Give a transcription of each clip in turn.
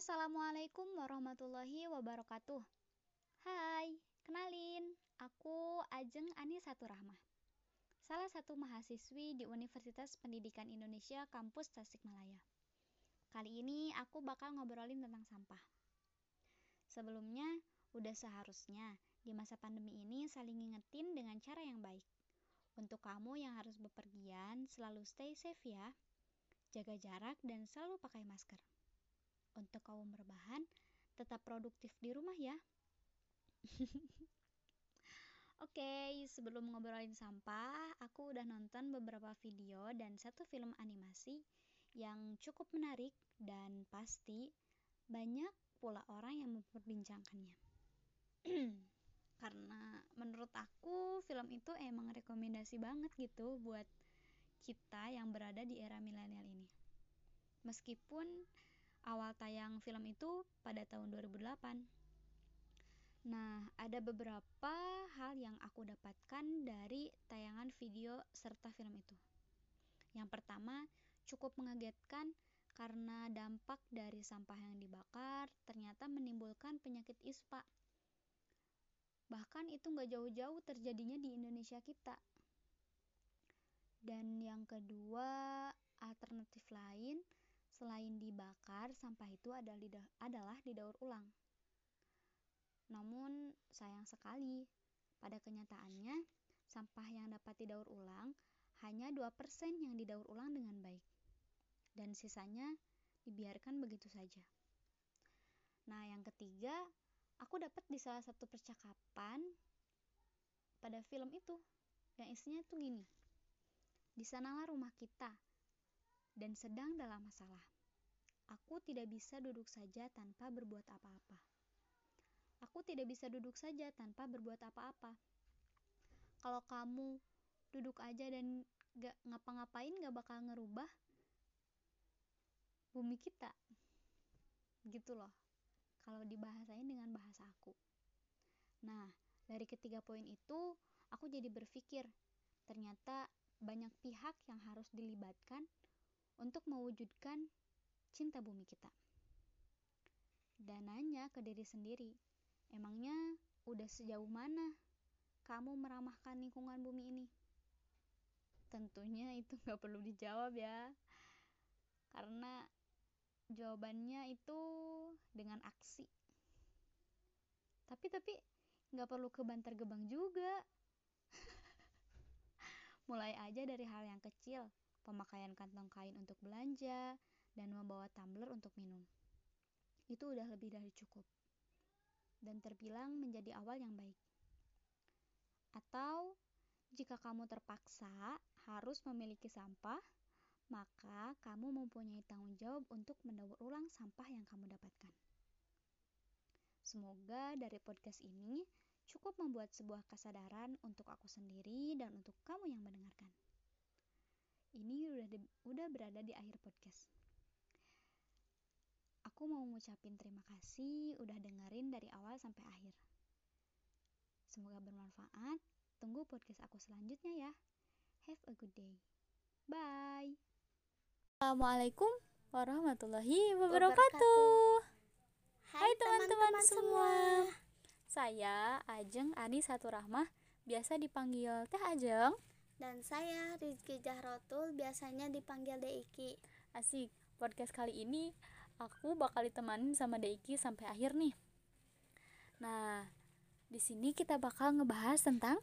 Assalamualaikum warahmatullahi wabarakatuh. Hai, kenalin, aku Ajeng Ani Satu Rahmah. Salah satu mahasiswi di Universitas Pendidikan Indonesia Kampus Tasikmalaya. Kali ini aku bakal ngobrolin tentang sampah. Sebelumnya, udah seharusnya di masa pandemi ini saling ngingetin dengan cara yang baik. Untuk kamu yang harus bepergian, selalu stay safe ya. Jaga jarak dan selalu pakai masker. Untuk kaum berbahan, tetap produktif di rumah ya. Oke, okay, sebelum ngobrolin sampah, aku udah nonton beberapa video dan satu film animasi yang cukup menarik dan pasti banyak pula orang yang memperbincangkannya. Karena menurut aku film itu emang rekomendasi banget gitu buat kita yang berada di era milenial ini. Meskipun awal tayang film itu pada tahun 2008 Nah, ada beberapa hal yang aku dapatkan dari tayangan video serta film itu. Yang pertama, cukup mengagetkan karena dampak dari sampah yang dibakar ternyata menimbulkan penyakit ispa. Bahkan itu nggak jauh-jauh terjadinya di Indonesia kita. Dan yang kedua, alternatif lain selain dibakar, sampah itu adalah didaur ulang. Namun sayang sekali, pada kenyataannya sampah yang dapat didaur ulang hanya 2% yang didaur ulang dengan baik. Dan sisanya dibiarkan begitu saja. Nah, yang ketiga, aku dapat di salah satu percakapan pada film itu yang isinya tuh gini. Di sanalah rumah kita dan sedang dalam masalah. Aku tidak bisa duduk saja tanpa berbuat apa-apa. Aku tidak bisa duduk saja tanpa berbuat apa-apa. Kalau kamu duduk aja dan gak ngapa-ngapain gak bakal ngerubah bumi kita. Gitu loh. Kalau dibahasain dengan bahasa aku. Nah, dari ketiga poin itu, aku jadi berpikir, ternyata banyak pihak yang harus dilibatkan untuk mewujudkan cinta bumi kita. Dan nanya ke diri sendiri, Emangnya udah sejauh mana kamu meramahkan lingkungan bumi ini? Tentunya itu nggak perlu dijawab ya, karena jawabannya itu dengan aksi. Tapi tapi nggak perlu ke bantar gebang juga. Mulai aja dari hal yang kecil, pemakaian kantong kain untuk belanja, dan membawa tumbler untuk minum. Itu udah lebih dari cukup dan terbilang menjadi awal yang baik. Atau jika kamu terpaksa harus memiliki sampah, maka kamu mempunyai tanggung jawab untuk mendaur ulang sampah yang kamu dapatkan. Semoga dari podcast ini cukup membuat sebuah kesadaran untuk aku sendiri dan untuk kamu yang mendengarkan. Ini udah, udah berada di akhir podcast. Aku mau ngucapin terima kasih udah dengerin dari awal sampai akhir. Semoga bermanfaat. Tunggu podcast aku selanjutnya ya. Have a good day. Bye. Assalamualaikum warahmatullahi wabarakatuh. Hai teman-teman semua. Saya Ajeng Ani Satu Rahmah, biasa dipanggil Teh Ajeng. Dan saya Rizky Jahrotul, biasanya dipanggil Deiki. Asik, podcast kali ini aku bakal ditemanin sama Deiki sampai akhir nih. Nah, di sini kita bakal ngebahas tentang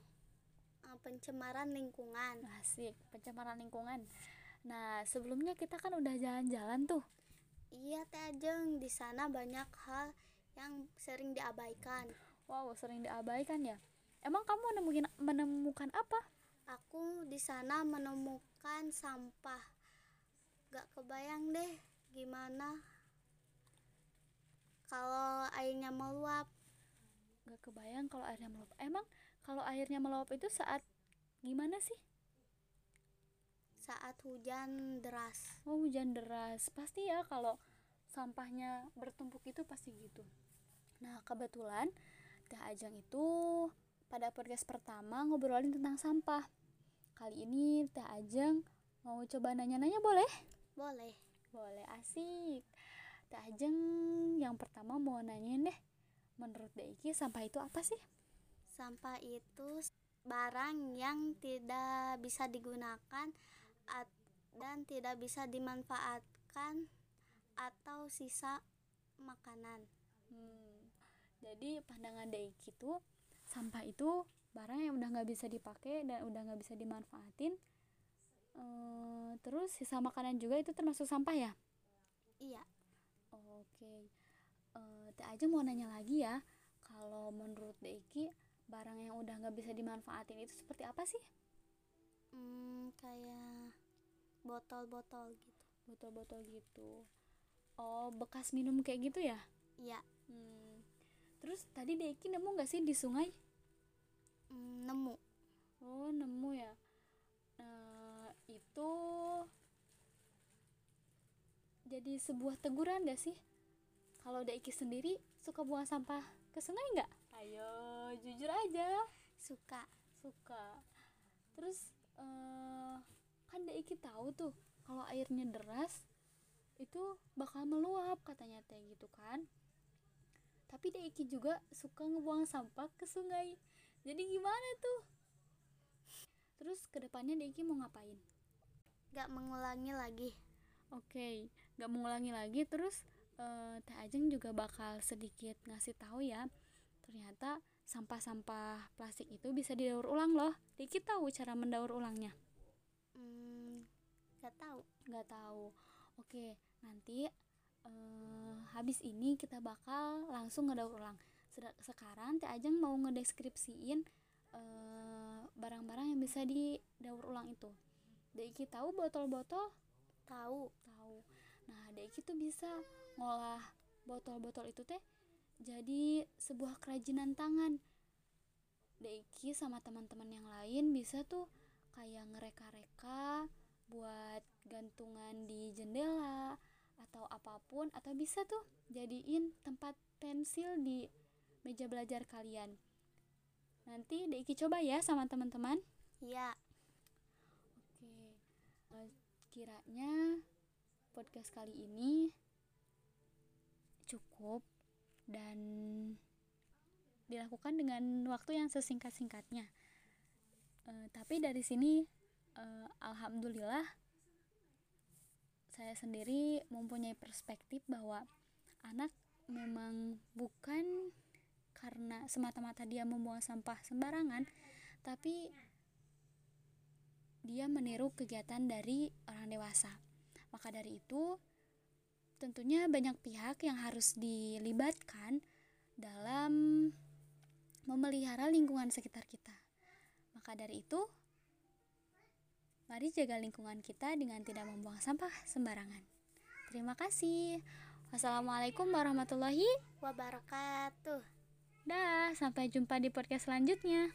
eh, pencemaran lingkungan. Asik, pencemaran lingkungan. Nah, sebelumnya kita kan udah jalan-jalan tuh. Iya, Teh Ajeng, di sana banyak hal yang sering diabaikan. Wow, sering diabaikan ya. Emang kamu menemukan menemukan apa? Aku di sana menemukan sampah. Gak kebayang deh gimana kalau airnya meluap. Gak kebayang kalau airnya meluap. Emang kalau airnya meluap itu saat gimana sih? Saat hujan deras. Oh hujan deras. Pasti ya kalau sampahnya bertumpuk itu pasti gitu. Nah kebetulan Teh Ajeng itu pada podcast pertama ngobrolin tentang sampah. Kali ini Teh Ajeng mau coba nanya-nanya boleh? Boleh. Boleh asik. Teh Ajeng yang pertama mau nanyain deh menurut Daiki sampah itu apa sih? Sampah itu barang yang tidak bisa digunakan dan tidak bisa dimanfaatkan atau sisa makanan. Hmm, jadi pandangan Daiki itu sampah itu barang yang udah nggak bisa dipakai dan udah nggak bisa dimanfaatin ehm, terus sisa makanan juga itu termasuk sampah ya? Iya. Oke okay. Uh, Teh aja mau nanya lagi ya kalau menurut Deiki barang yang udah nggak bisa dimanfaatin itu seperti apa sih? Hmm, kayak botol-botol gitu. Botol-botol gitu. Oh bekas minum kayak gitu ya? Iya. Hmm. terus tadi Deiki nemu nggak sih di sungai? Hmm, nemu. Oh nemu ya. Nah itu jadi sebuah teguran gak sih kalau Daiki sendiri suka buang sampah ke sungai nggak? Ayo jujur aja. Suka. Suka. Terus uh, kan Daiki tahu tuh kalau airnya deras itu bakal meluap katanya teh gitu kan? Tapi Daiki juga suka ngebuang sampah ke sungai. Jadi gimana tuh? Terus ke depannya Daiki mau ngapain? Gak mengulangi lagi. Oke okay gak mengulangi lagi terus uh, Teh Ajeng juga bakal sedikit ngasih tahu ya ternyata sampah-sampah plastik itu bisa didaur ulang loh. Dikit tahu cara mendaur ulangnya? Hmm, gak tahu. Gak tahu. Oke nanti uh, habis ini kita bakal langsung ngedaur ulang. Sekarang Teh Ajeng mau ngedeskripsiin barang eh, barang-barang yang bisa didaur ulang itu. Deki tahu botol-botol? Tahu. Tahu nah Deki tuh bisa ngolah botol-botol itu teh jadi sebuah kerajinan tangan. Deki sama teman-teman yang lain bisa tuh kayak ngereka-reka buat gantungan di jendela atau apa pun atau bisa tuh jadiin tempat pensil di meja belajar kalian. Nanti Deki coba ya sama teman-teman. Iya. Oke eh, kiranya podcast kali ini cukup dan dilakukan dengan waktu yang sesingkat-singkatnya. E, tapi dari sini, e, alhamdulillah, saya sendiri mempunyai perspektif bahwa anak memang bukan karena semata-mata dia membuang sampah sembarangan, tapi dia meniru kegiatan dari orang dewasa. Maka dari itu, tentunya banyak pihak yang harus dilibatkan dalam memelihara lingkungan sekitar kita. Maka dari itu, mari jaga lingkungan kita dengan tidak membuang sampah sembarangan. Terima kasih. Wassalamualaikum warahmatullahi wabarakatuh. Dah, sampai jumpa di podcast selanjutnya.